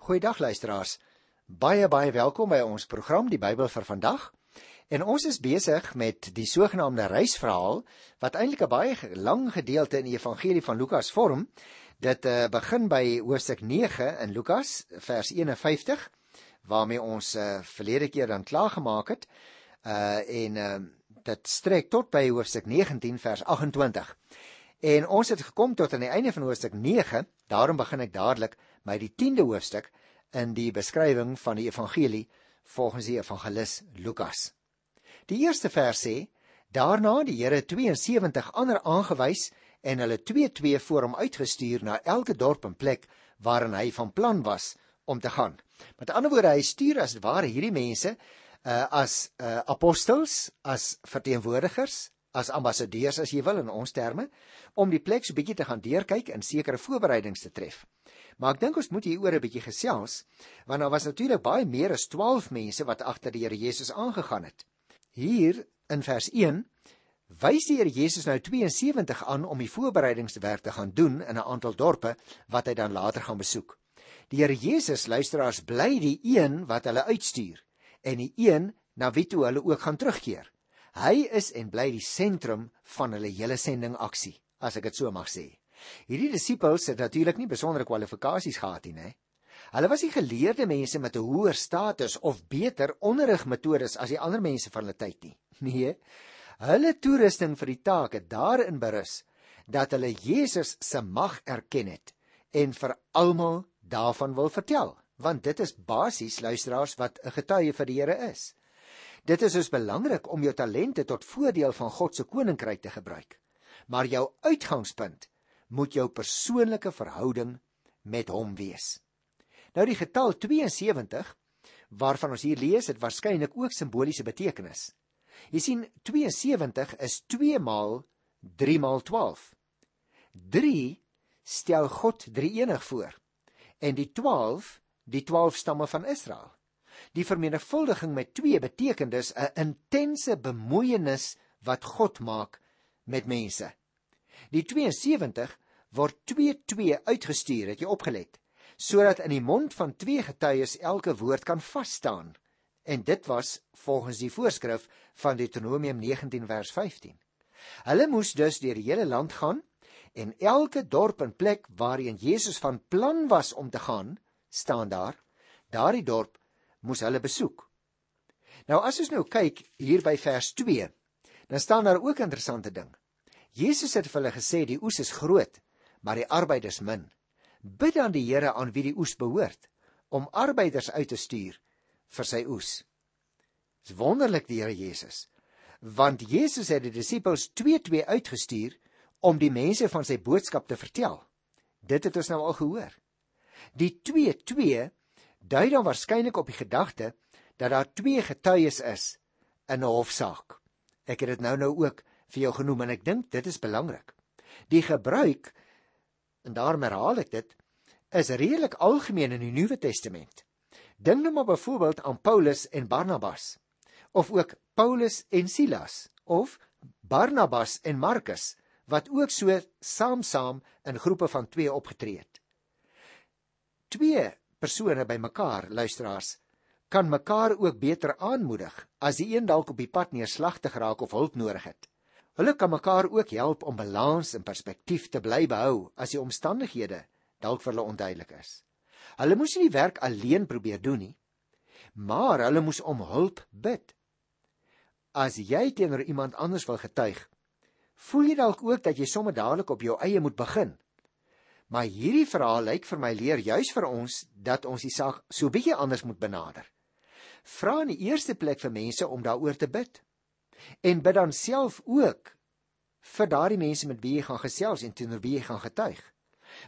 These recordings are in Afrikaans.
Goeiedag luisteraars. Baie baie welkom by ons program Die Bybel vir vandag. En ons is besig met die sogenaamde reisverhaal wat eintlik 'n baie lang gedeelte in die Evangelie van Lukas vorm. Dit uh, begin by hoofstuk 9 in Lukas vers 51 waarmee ons uh, verlede keer dan klaar gemaak het. Uh en uh, dit strek tot by hoofstuk 19 vers 28. En ons het gekom tot aan die einde van hoofstuk 9. Daarom begin ek dadelik by die 10de hoofstuk in die beskrywing van die evangelie volgens die evangelis Lukas. Die eerste vers sê: Daarna die Here 72 ander aangewys en hulle 2-2 voor hom uitgestuur na elke dorp en plek waarin hy van plan was om te gaan. Met ander woorde, hy stuur as ware hierdie mense uh, as uh, apostels, as verteenwoordigers, as ambassadeurs as jy wil in ons terme, om die plek so bietjie te gaan deurkyk en sekere voorbereidings te tref. Maar ek dink ons moet hieroor 'n bietjie gesels, want daar was natuurlik baie meer as 12 mense wat agter die Here Jesus aangegaan het. Hier in vers 1 wys die Here Jesus nou 72 aan om die voorbereidingswerk te gaan doen in 'n aantal dorpe wat hy dan later gaan besoek. Die Here Jesus luisteraars bly die een wat hulle uitstuur en die een na wie toe hulle ook gaan terugkeer. Hy is en bly die sentrum van hulle hele sendingaksie, as ek dit so mag sê. Hierdie disippels het natuurlik nie besondere kwalifikasies gehad nie, hè. Hulle was nie geleerde mense met 'n hoër status of beter onderrigmetodes as die ander mense van hulle tyd nie. Nee. Hulle toerusting vir die taak het daarin berus dat hulle Jesus se mag erken het en vir almal daarvan wil vertel, want dit is basies luisteraars wat 'n getuie vir die Here is. Dit is dus belangrik om jou talente tot voordeel van God se koninkryk te gebruik. Maar jou uitgangspunt moet jou persoonlike verhouding met hom wees. Nou die getal 72 waarvan ons hier lees, het waarskynlik ook simboliese betekenis. Jy sien 72 is 2 maal 3 maal 12. 3 stel God drie-enig voor en die 12 die 12 stamme van Israel. Die vermenigvuldiging met 2 beteken dus 'n intense bemoeienis wat God maak met mense. Die 72 word 2-2 uitgestuur, het jy opgelet, sodat in die mond van twee getuies elke woord kan vas staan. En dit was volgens die voorskrif van Deuteronomium 19 vers 15. Hulle moes dus deur die hele land gaan en elke dorp en plek waarheen Jesus van plan was om te gaan, staan daar. Daardie dorp moes hulle besoek. Nou as ons nou kyk hier by vers 2, dan staan daar ook 'n interessante ding. Jesus het vir hulle gesê die oes is groot, maar die arbeiders min. Bid dan die Here aan wie die oes behoort om arbeiders uit te stuur vir sy oes. Dis wonderlik die Here Jesus, want Jesus het die disippels 2-2 uitgestuur om die mense van sy boodskap te vertel. Dit het ons nou al gehoor. Die 2-2 dui dan waarskynlik op die gedagte dat daar twee getuies is in 'n hofsaak. Ek het dit nou nou ook vir jou genoem en ek dink dit is belangrik. Die gebruik en daarom herhaal ek dit is redelik algemeen in die Nuwe Testament. Dink nou maar byvoorbeeld aan Paulus en Barnabas of ook Paulus en Silas of Barnabas en Markus wat ook so saam-saam in groepe van 2 opgetree het. Twee persone bymekaar, luisteraars, kan mekaar ook beter aanmoedig as die een dalk op die pad neerslagtig raak of hulp nodig het. Hulle kan mekaar ook help om balans en perspektief te bly behou as die omstandighede dalk vir hulle onduidelik is. Hulle moes nie die werk alleen probeer doen nie, maar hulle moes om hulp bid. As jy teenoor iemand anders wil getuig, voel jy dalk ook dat jy sommer dadelik op jou eie moet begin. Maar hierdie verhaal lyk vir my leer juis vir ons dat ons die saak so bietjie anders moet benader. Vra in die eerste plek vir mense om daaroor te bid en bid dan self ook vir daardie mense met wie jy gaan gesels en teenoor wie jy gaan getuig.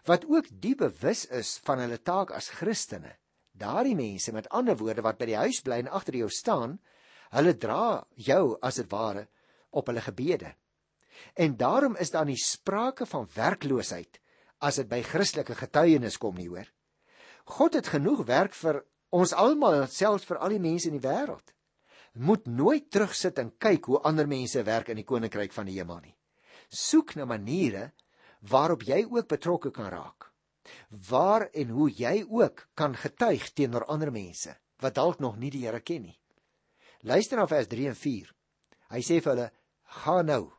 Wat ook diep bewus is van hulle taak as Christene daardie mense met ander woorde wat by die huis bly en agter jou staan hulle dra jou as dit ware op hulle gebede. En daarom is daar nie sprake van werkloosheid as dit by Christelike getuienis kom nie hoor. God het genoeg werk vir ons almal selfs vir al die mense in die wêreld moet nooit terugsit en kyk hoe ander mense werk in die koninkryk van die hemel nie. Soek na maniere waarop jy ook betrokke kan raak. waar en hoe jy ook kan getuig teenoor ander mense wat dalk nog nie die Here ken nie. Luister na vers 3 en 4. Hy sê vir hulle: "Gaan nou,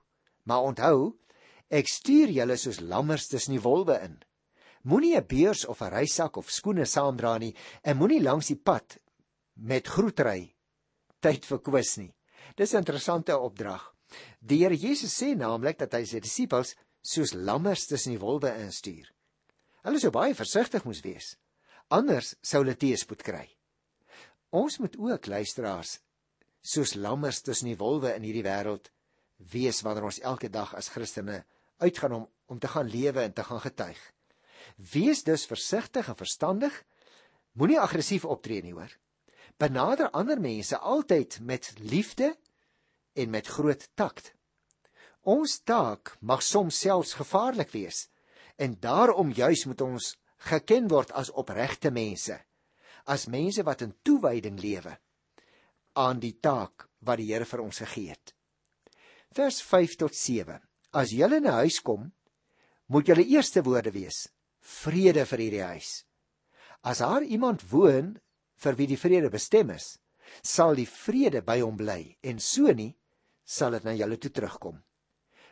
maar onthou, ek stuur julle soos lammers tussen die wolwe in. Moenie 'n beurs of 'n reisak of skoene saamdra nie en moenie langs die pad met groetry tyd verkwis nie." Dis 'n interessante opdrag. Die Here Jesus sê naamlik dat hy sy disippels soos lammers tussen die wolwe instuur. Hulle sou baie versigtig moes wees. Anders sou hulle teëspoed kry. Ons moet ook luisteraars soos lammers tussen die wolwe in hierdie wêreld wees wanneer ons elke dag as Christene uitgaan om om te gaan lewe en te gaan getuig. Wees dus versigtig en verstandig. Moenie aggressief optree nie, hoor. Benader ander mense altyd met liefde en met groot takt. Ons taak mag soms selfs gevaarlik wees en daarom juis moet ons geken word as opregte mense, as mense wat in toewyding lewe aan die taak wat die Here vir ons gegee het. Vers 5 tot 7. As julle in 'n huis kom, moet julle eerste woorde wees: Vrede vir hierdie huis. As daar iemand woon vir wie die vrede bestem is, sal die vrede by hom bly en so nie sal dit na julle toe terugkom.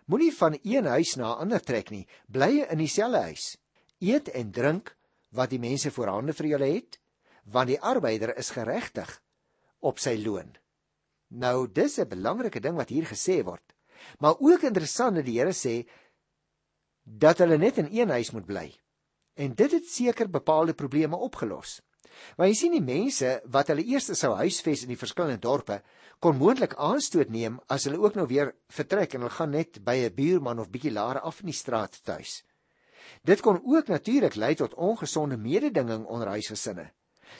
Moenie van een huis na 'n ander trek nie, bly in dieselfde huis. Eet en drink wat die mense voorhande vir julle het, want die arbeider is geregtig op sy loon. Nou dis 'n belangrike ding wat hier gesê word. Maar ook interessant dat die Here sê dat hulle net in een huis moet bly. En dit het seker bepaalde probleme opgelos. Maar jy sien die mense wat hulle eers sou huisves in die verskillende dorpe kon moontlik aanstoot neem as hulle ook nou weer vertrek en hulle gaan net by 'n buurman of bietjie laer af in die straat tuis. Dit kon ook natuurlik lei tot ongesonde mededinging onder huisgesinne.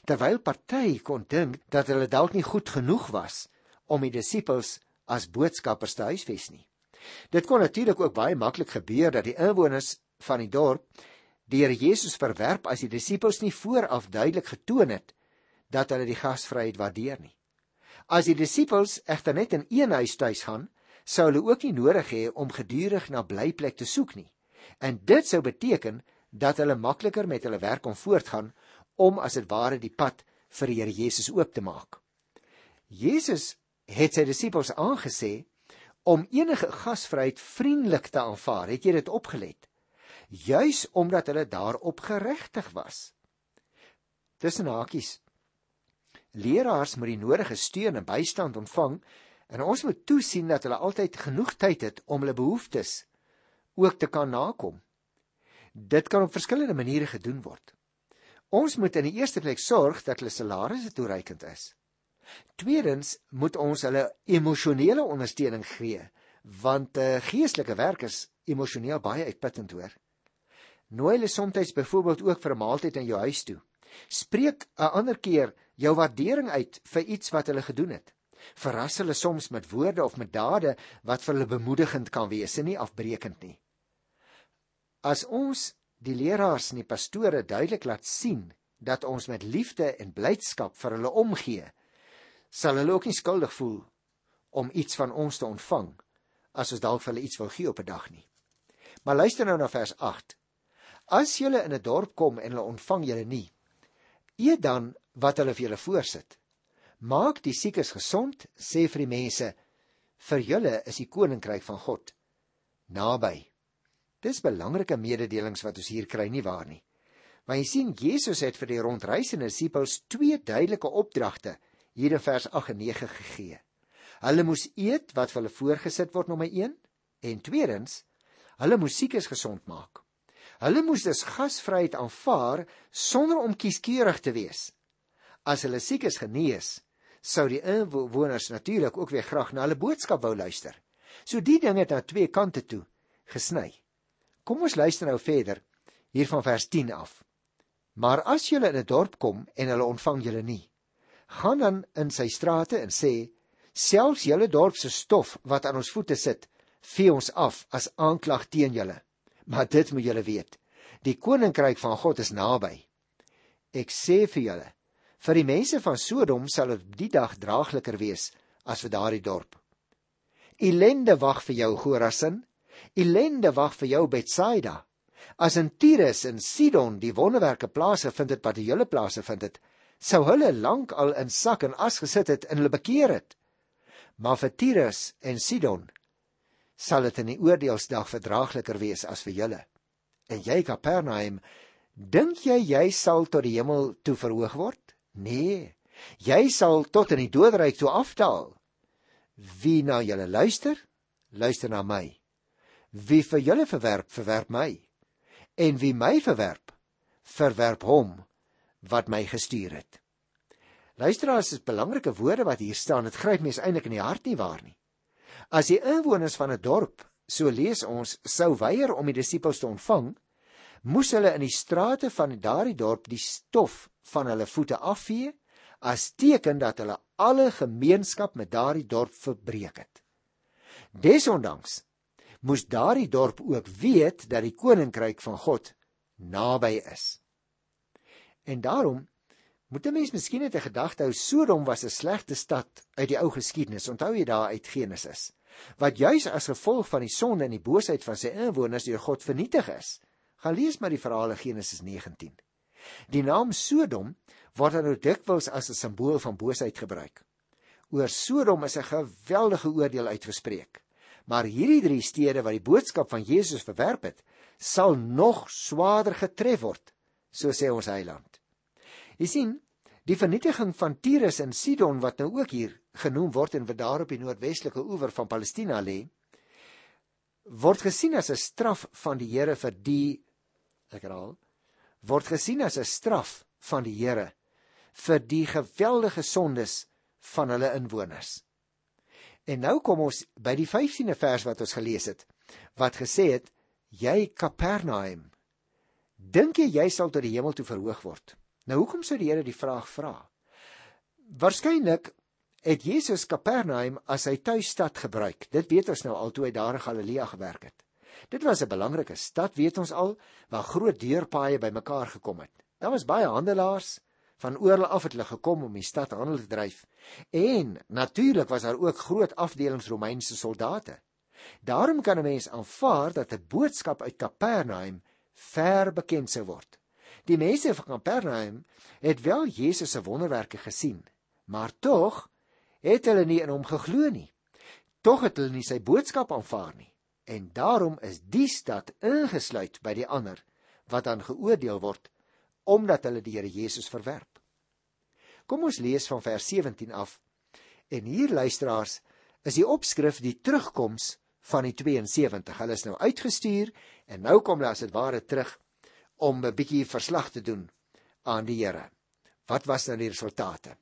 Terwyl party kon dink dat hulle dalk nie goed genoeg was om die disippels as boodskappers te huisves nie. Dit kon natuurlik ook baie maklik gebeur dat die inwoners van die dorp die Here Jesus verwerp as die disippels nie vooraf duidelik getoon het dat hulle die gasvryheid waardeer nie. As die disippels egter net in een huis tuis gaan, sou hulle ook nie nodig hê om gedurig na blyplek te soek nie. En dit sou beteken dat hulle makliker met hulle werk kon voortgaan om as dit ware die pad vir die Here Jesus oop te maak. Jesus het sy disippels aangesê om enige gasvryheid vriendelik te aanvaar. Het jy dit opgelet? Juis omdat hulle daarop geregtig was. Tussen hakies Leraars moet die nodige steun en bystand ontvang en ons moet toesien dat hulle altyd genoeg tyd het om hulle behoeftes ook te kan nakom. Dit kan op verskillende maniere gedoen word. Ons moet in die eerste plek sorg dat hulle salarisse toereikend is. Tweedens moet ons hulle emosionele ondersteuning gee want uh, geestelike werk is emosioneel baie uitputtend hoor. Nooi hulle soms byvoorbeeld ook vir 'n maaltyd in jou huis toe. Spreek 'n ander keer jou waardering uit vir iets wat hulle gedoen het. Verras hulle soms met woorde of met dade wat vir hulle bemoedigend kan wees en nie afbreekend nie. As ons die leraars en die pastore duidelik laat sien dat ons met liefde en blydskap vir hulle omgee, sal hulle ook nie skuldig voel om iets van ons te ontvang as ons dalk vir hulle iets wil gee op 'n dag nie. Maar luister nou na vers 8. As julle in 'n dorp kom en hulle ontvang julle nie, eet dan wat hulle vir julle voorsit. Maak die siekes gesond, sê vir die mense, vir julle is die koninkryk van God naby. Dis belangrike mededelings wat ons hier kry nie waar nie. Maar jy sien Jesus het vir die rondreisende disippels twee duidelike opdragte hier in vers 8 en 9 gegee. Hulle moes eet wat vir hulle voorgesit word nommer 1 en tweedens hulle moes siekes gesond maak. Hulle moes dus gasvryheid aanvaar sonder om kieskeurig te wees as hulle siek is genees, sou die inwoners natuurlik ook weer graag na hulle boodskap wou luister. So die ding het aan twee kante toe gesny. Kom ons luister nou verder hier van vers 10 af. Maar as jy in 'n dorp kom en hulle ontvang julle nie, gaan dan in sy strate en sê: "Selfs julle dorp se stof wat aan ons voete sit, vee ons af as aanklag teen julle. Maar dit moet julle weet, die koninkryk van God is naby. Ek sê vir julle, Vir die mense van Sodom sal dit die dag draagliker wees as vir daardie dorp. Elende wag vir jou Gorasin. Elende wag vir jou Betsaida. As in Tyrus en Sidon die wonderwerke plase vind het wat die hele plase vind het, sou hulle lank al in sak en as gesit het en hulle bekeer het. Maar vir Tyrus en Sidon sal dit in die oordeelsdag verdraagliker wees as vir julle. En jy Kapernaum, dink jy jy sal tot die hemel toe verhoog word? Nee, jy sal tot in die doodryk toe afdaal. Wie na julle luister, luister na my. Wie vir julle verwerp, verwerp my. En wie my verwerp, verwerp hom wat my gestuur het. Luisteraars, is belangrike woorde wat hier staan. Dit gryp mense eintlik in die hart nie waar nie. As die inwoners van 'n dorp, so lees ons, sou weier om die disippels te ontvang, moes hulle in die strate van daardie dorp die stof van hulle voete afvee as teken dat hulle alle gemeenskap met daardie dorp verbreek het. Desondanks moes daardie dorp ook weet dat die koninkryk van God naby is. En daarom moet 'n mens miskien net 'n gedagte hou Sodom was 'n slegte stad uit die ou geskiedenis. Onthou jy daar uit Genesis? Wat juis as gevolg van die sonde en die boosheid van sy inwoners deur God vernietig is. Gaan lees maar die verhale Genesis 19. Die naam Sodom word nou dikwels as 'n simbool van boosheid gebruik. Oor Sodom is 'n geweldige oordeel uitgespreek. Maar hierdie drie stede wat die boodskap van Jesus verwerp het, sal nog swaarder getref word so sê ons heiland. Jy sien, die vernietiging van Tyrus en Sidon wat nou ook hier genoem word en wat daar op die noordwestelike oewer van Palestina lê, word gesien as 'n straf van die Here vir die ek herhaal, word gesien as 'n straf van die Here vir die geweldige sondes van hulle inwoners. En nou kom ons by die 15de vers wat ons gelees het wat gesê het jy Kapernaum Dink jy jy sal tot die hemel toe verhoog word? Nou hoekom sou die Here die vraag vra? Waarskynlik het Jesus Kapernaum as sy tuisstad gebruik. Dit weet ons nou al toe hy daar in Galilea gewerk het. Dit was 'n belangrike stad, weet ons al, waar groot deurpaaie bymekaar gekom het. Daar was baie handelaars van oral af het hulle gekom om die stad handel te dryf. En natuurlik was daar ook groot afdelings Romeinse soldate. Daarom kan 'n mens aanvaar dat 'n boodskap uit Kapernaum ver bekend sou word. Die mense van Kapernaum het wel Jesus se wonderwerke gesien, maar tog het hulle nie in hom geglo nie. Tog het hulle nie sy boodskap aanvaar nie. En daarom is die stad ingesluit by die ander wat dan geoordeel word omdat hulle die Here Jesus verwerp. Kom ons lees van vers 17 af. En hier luisteraars, is die opskrif die terugkoms van die 72. Hulle is nou uitgestuur en nou kom hulle as dit ware terug om 'n bietjie verslag te doen aan die Here. Wat was dan die resultate?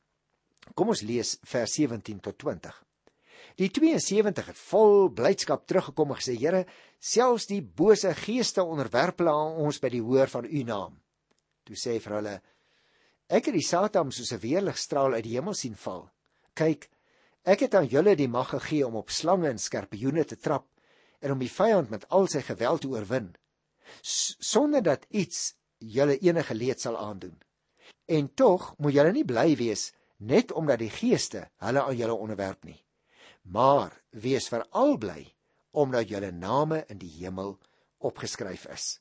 Kom ons lees vers 17 tot 20. Die 72 het vol blydskap teruggekom en gesê: "Here, selfs die bose geeste onderwerp hulle aan ons by die hoor van u naam." Toe sê vir hulle: "Ek het die Satan soos 'n weerligstraal uit die hemel sien val. Kyk, Ek het aan julle die mag gegee om op slange en skorpioene te trap en om die vyand met al sy geweld te oorwin sonder dat iets julle enige leed sal aandoen. En tog moet julle nie bly wees net omdat die geeste hulle aan julle onderwerp nie. Maar wees veral bly omdat julle name in die hemel opgeskryf is.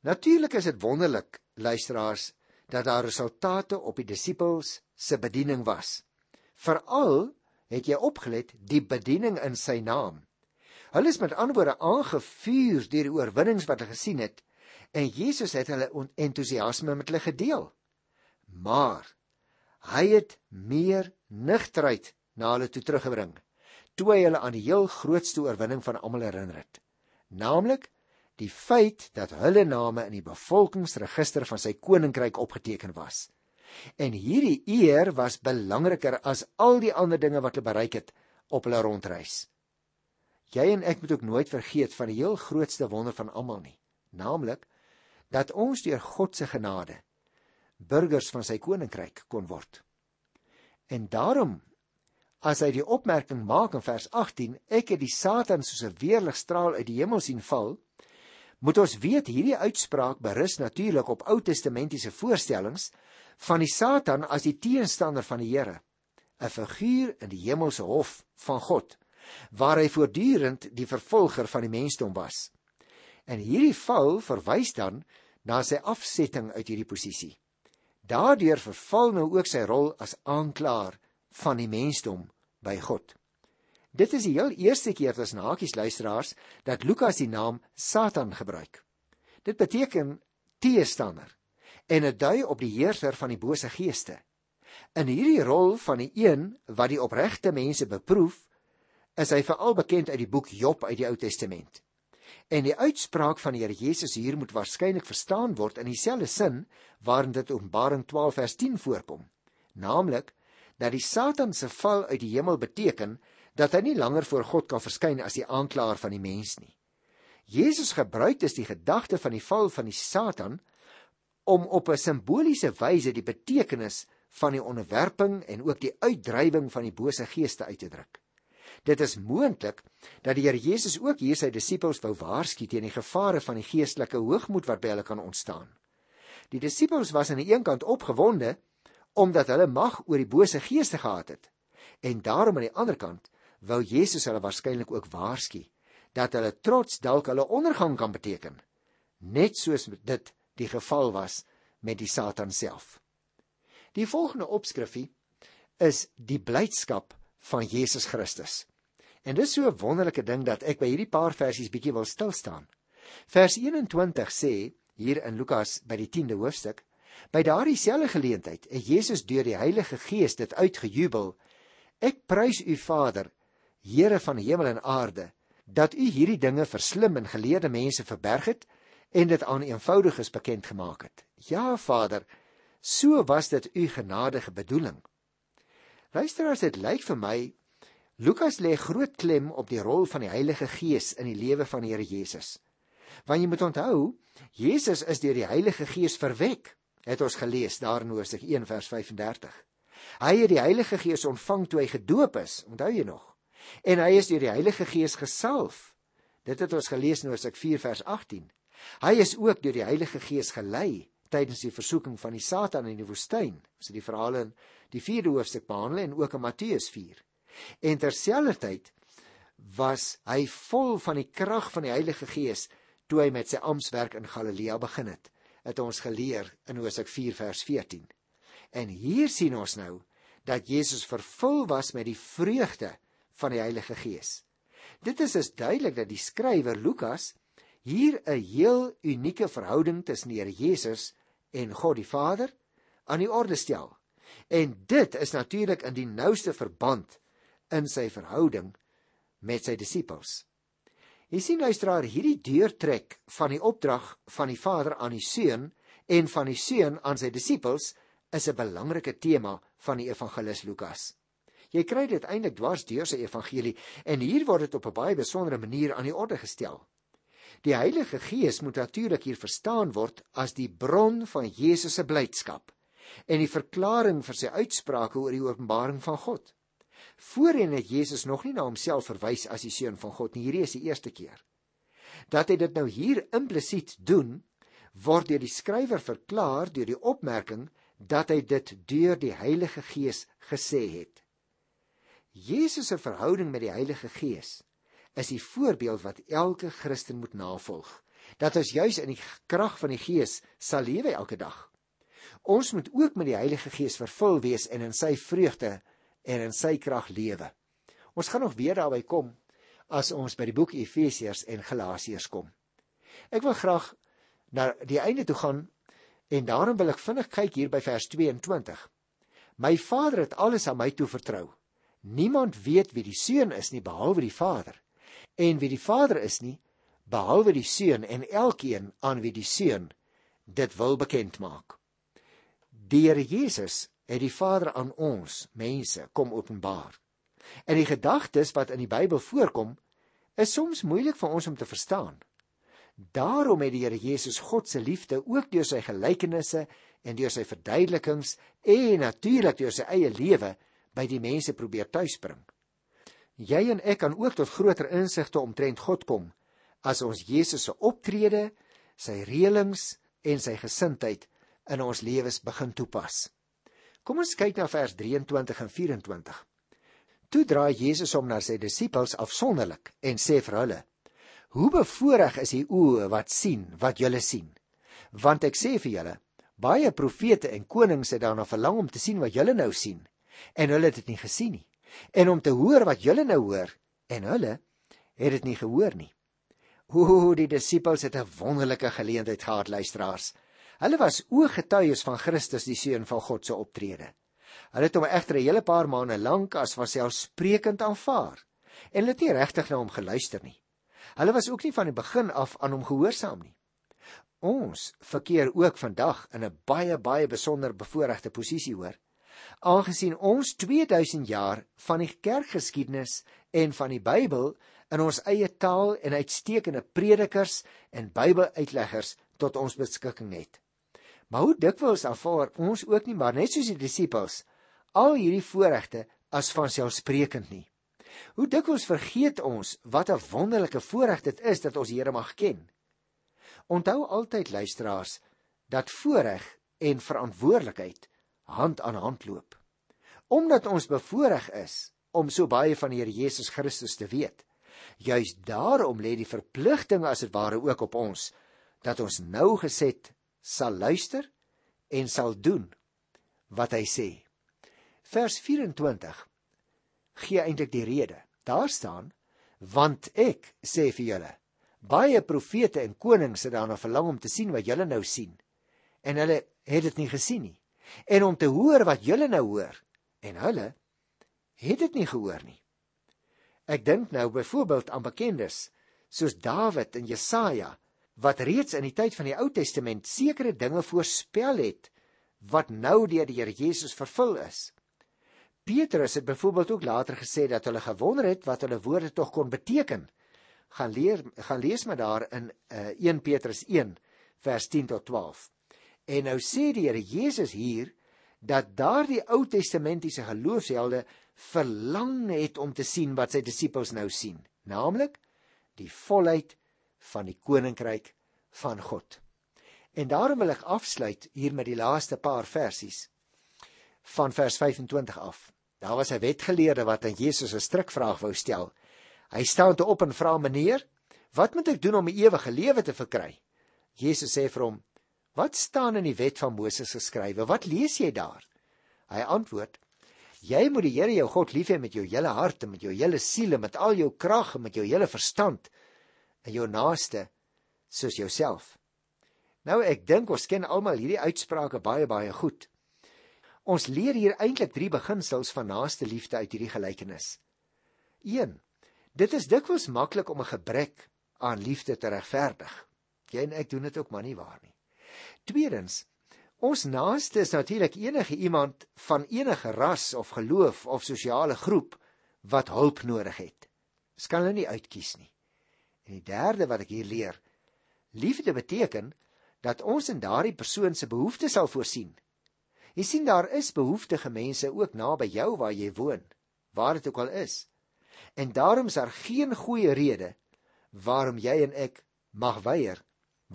Natuurlik is dit wonderlik, luisteraars, dat daar resultate op die disippels se bediening was. Veral het jy opgelet die bediening in sy naam. Hulle is met ander woorde aangevuur deur die oorwinnings wat hulle gesien het en Jesus het hulle entoesiasme met hulle gedeel. Maar hy het meer nigterheid na hulle toe teruggebring toe hy hulle aan die heel grootste oorwinning van almal herinner het. Naamlik die feit dat hulle name in die bevolkingsregister van sy koninkryk opgeteken was. En hierdie eer was belangriker as al die ander dinge wat hulle bereik het op hulle rondreis. Jy en ek moet ook nooit vergeet van die heel grootste wonder van almal nie, naamlik dat ons deur God se genade burgers van sy koninkryk kon word. En daarom as hy die opmerking maak in vers 18, ek het die Satan soos 'n weerligstraal uit die hemel sien val, moet ons weet hierdie uitspraak berus natuurlik op Ou Testamentiese voorstellings van die Satan as die teenstander van die Here, 'n figuur in die hemelse hof van God, waar hy voortdurend die vervolger van die mensdom was. En hierdie val verwys dan na sy afsetting uit hierdie posisie. Daardeur verval nou ook sy rol as aanklaer van die mensdom by God. Dit is die heel eerste keer as nakies luisteraars dat Lukas die naam Satan gebruik. Dit beteken teestander en dit dui op die heerser van die bose geeste. In hierdie rol van die een wat die opregte mense beproef, is hy veral bekend uit die boek Job uit die Ou Testament. En die uitspraak van die Here Jesus hier moet waarskynlik verstaan word in dieselfde sin waarin dit Openbaring 12 vers 10 voorkom, naamlik dat die Satan se val uit die hemel beteken dat hy nie langer voor God kan verskyn as die aanklaer van die mens nie. Jesus gebruik dus die gedagte van die val van die Satan om op 'n simboliese wyse die betekenis van die onderwerping en ook die uitdrywing van die bose geeste uit te druk. Dit is moontlik dat die Here Jesus ook hier sy disippels wou waarsku teen die gevare van die geestelike hoogmoed wat by hulle kan ontstaan. Die disippels was aan die een kant opgewonde omdat hulle mag oor die bose geeste gehad het en daarom aan die ander kant wou Jesus hulle waarskynlik ook waarsku dat hulle trots dalk hulle ondergang kan beteken net soos dit die geval was met die Satan self. Die volgende opskrifie is die blydskap van Jesus Christus. En dis so 'n wonderlike ding dat ek by hierdie paar versies bietjie wil stil staan. Vers 21 sê hier in Lukas by die 10de hoofstuk: By daardie selfde geleentheid het Jesus deur die Heilige Gees dit uitgejubel: Ek prys U Vader, Here van hemel en aarde, dat U hierdie dinge vir slim en geleerde mense verberg het en dit aan eenvoudiges bekend gemaak het. Ja, Vader, so was dit U genadige bedoeling. Luisteraars, dit lyk vir my Lukas lê groot klem op die rol van die Heilige Gees in die lewe van die Here Jesus. Want jy moet onthou, Jesus is deur die Heilige Gees verwek, het ons gelees daar in Hoofstuk 1 vers 35. Hy het die Heilige Gees ontvang toe hy gedoop is, onthou jy nog? En hy is deur die Heilige Gees gesalf. Dit het ons gelees in Hoofstuk 4 vers 18. Hy is ook deur die Heilige Gees gelei tydens die versoeking van die Satan in die woestyn. Ons het die verhale in die 4de hoofstuk behandel en ook in Matteus 4. En terselfdertyd was hy vol van die krag van die Heilige Gees toe hy met sy amptwerk in Galilea begin het. Het ons geleer in Hosea 4 vers 14. En hier sien ons nou dat Jesus vervul was met die vreugde van die Heilige Gees. Dit is dus duidelik dat die skrywer Lukas hier 'n heel unieke verhouding tussen die Here Jesus en God die Vader aan die orde stel. En dit is natuurlik in die nouste verband in sy verhouding met sy disippels. Jy sien luisteraar, hierdie deurtrek van die opdrag van die Vader aan die Seun en van die Seun aan sy disippels is 'n belangrike tema van die evangelis Lukas. Jy kry dit eintlik dwars deur sy evangelie en hier word dit op 'n baie besondere manier aan die orde gestel. Die Heilige Gees moet natuurlik hier verstaan word as die bron van Jesus se blydskap en die verklaring vir sy uitsprake oor die openbaring van God. Voorheen het Jesus nog nie na homself verwys as die seun van God nie. Hierdie is die eerste keer. Dat hy dit nou hier implisiet doen, word deur die skrywer verklaar deur die opmerking dat hy dit deur die Heilige Gees gesê het. Jesus se verhouding met die Heilige Gees is die voorbeeld wat elke Christen moet navolg. Dat ons juis in die krag van die Gees sal lewe elke dag. Ons moet ook met die Heilige Gees vervul wees en in sy vreugde en in sy krag lewe. Ons gaan nog weer daarby kom as ons by die boek Efesiërs en Galasiërs kom. Ek wil graag na die einde toe gaan en daarom wil ek vinnig kyk hier by vers 22. My Vader het alles aan my toe vertrou. Niemand weet wie die Seun is nie behalwe die Vader en wie die Vader is nie behalwe die Seun en elkeen aan wie die Seun dit wil bekend maak. Die Here Jesus het die Vader aan ons mense kom openbaar. En die gedagtes wat in die Bybel voorkom, is soms moeilik vir ons om te verstaan. Daarom het die Here Jesus God se liefde ook deur sy gelykenisse en deur sy verduidelikings en natuurlik deur sy eie lewe by die mense probeer tuisbring. Jy en ek kan ook tot groter insigte omtrent God kom as ons Jesus se optrede, sy reëlings en sy gesindheid in ons lewens begin toepas. Kom ons kyk na vers 23 en 24. Toe draai Jesus om na sy disippels afsonderlik en sê vir hulle: Hoe bevoorreg is die oë wat sien wat julle sien. Want ek sê vir julle, baie profete en konings het daarna verlang om te sien wat julle nou sien en hulle het dit nie gesien nie. En om te hoor wat julle nou hoor en hulle het dit nie gehoor nie. Hoe die disippels het 'n wonderlike geleentheid gehad luisteraars. Hulle was ooggetuies van Christus die seun van God se optrede. Hulle het hom egter 'n hele paar maande lank as vanselfsprekend aanvaar en hulle het nie regtig na hom geluister nie. Hulle was ook nie van die begin af aan hom gehoorsaam nie. Ons verkeer ook vandag in 'n baie baie besonder bevoordeelde posisie hoor. Aangesien ons 2000 jaar van die kerkgeskiedenis en van die Bybel in ons eie taal en uitstekende predikers en Bybeluitleggers tot ons beskikking het. Maar hoe dikwels aanvaar ons ook nie maar net soos die disippels al hierdie voorregte as vanselfsprekend nie. Hoe dikwels vergeet ons wat 'n wonderlike voorreg dit is dat ons Here mag ken. Onthou altyd luisteraars dat voorreg en verantwoordelikheid hand aan hand loop. Omdat ons bevoorreg is om so baie van die Here Jesus Christus te weet, juis daarom lê die verpligting as dit ware ook op ons dat ons nou geset sal luister en sal doen wat hy sê. Vers 24 gee eintlik die rede. Daar staan: "Want ek sê vir julle, baie profete en konings het daarna verlang om te sien wat julle nou sien, en hulle het dit nie gesien nie, en om te hoor wat julle nou hoor, en hulle het dit nie gehoor nie." Ek dink nou byvoorbeeld aan bekendes soos Dawid en Jesaja wat reeds in die tyd van die Ou Testament sekere dinge voorspel het wat nou deur die Here Jesus vervul is. Petrus het byvoorbeeld ook later gesê dat hulle gewonder het wat hulle woorde tog kon beteken. Gaan leer gaan lees maar daar in uh, eh, 1 Petrus 1 vers 10 tot 12. En nou sê die Here Jesus hier dat daardie Ou Testamentiese geloofshelde verlang het om te sien wat sy disippels nou sien, naamlik die volheid van die koninkryk van God. En daarom wil ek afsluit hier met die laaste paar versies van vers 25 af. Daar was 'n wetgeleerde wat aan Jesus 'n strikvraag wou stel. Hy staan toe op en vra: "Meneer, wat moet ek doen om die ewige lewe te verkry?" Jesus sê vir hom: "Wat staan in die wet van Moses geskrywe? Wat lees jy daar?" Hy antwoord: "Jy moet die Here jou God lief hê met jou hele hart en met jou hele siel en met al jou krag en met jou hele verstand en jou naaste soos jouself." Nou ek dink ons ken almal hierdie uitsprake baie baie goed. Ons leer hier eintlik drie beginsels van naaste liefde uit hierdie gelykenis. 1. Dit is dikwels maklik om 'n gebrek aan liefde te regverdig. Jy en ek doen dit ook maar nie waar nie. Tweedens, ons naaste is natuurlik enige iemand van enige ras of geloof of sosiale groep wat hulp nodig het. Ons kan hulle nie uitkies nie. En die derde wat ek hier leer, liefde beteken dat ons in daardie persoon se behoeftes sal voorsien Jy sien daar is behoeftige mense ook naby jou waar jy woon, waar dit ook al is. En daarom is daar geen goeie rede waarom jy en ek mag weier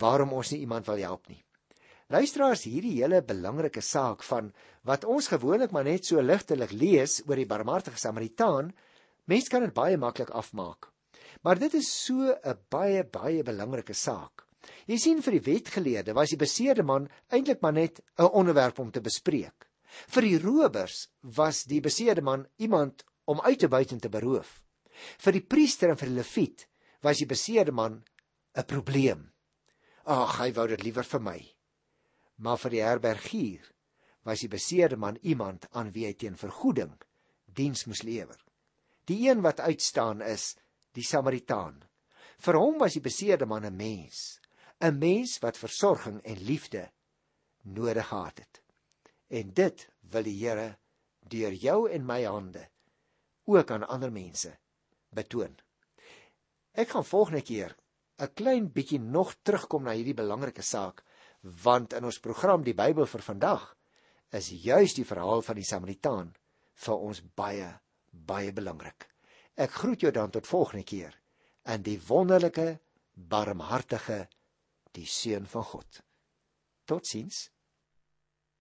waarom ons nie iemand wil help nie. Luisteraars, hierdie hele belangrike saak van wat ons gewoonlik maar net so ligtelik lees oor die barmhartige Samaritaan, mense kan dit baie maklik afmaak. Maar dit is so 'n baie baie belangrike saak. Jy sien vir die wetgeleerde was die beseerde man eintlik maar net 'n onderwerp om te bespreek. Vir die rowers was die beseerde man iemand om uit te buit en te beroof. Vir die priester en vir die leviet was die beseerde man 'n probleem. Ag, hy wou dit liewer vir my. Maar vir die herbergier was die beseerde man iemand aan wie hy teen vergoeding diens moes lewer. Die een wat uitstaan is die Samaritaan. Vir hom was die beseerde man 'n mens, 'n mens wat versorging en liefde nodig gehad het. En dit wil die Here deur jou en my hande ook aan ander mense betoon. Ek gaan volgende keer 'n klein bietjie nog terugkom na hierdie belangrike saak want in ons program die Bybel vir vandag is juis die verhaal van die Samaritaan vir ons baie baie belangrik. Ek groet jou dan tot volgende keer in die wonderlike barmhartige die seun van God. Totsiens.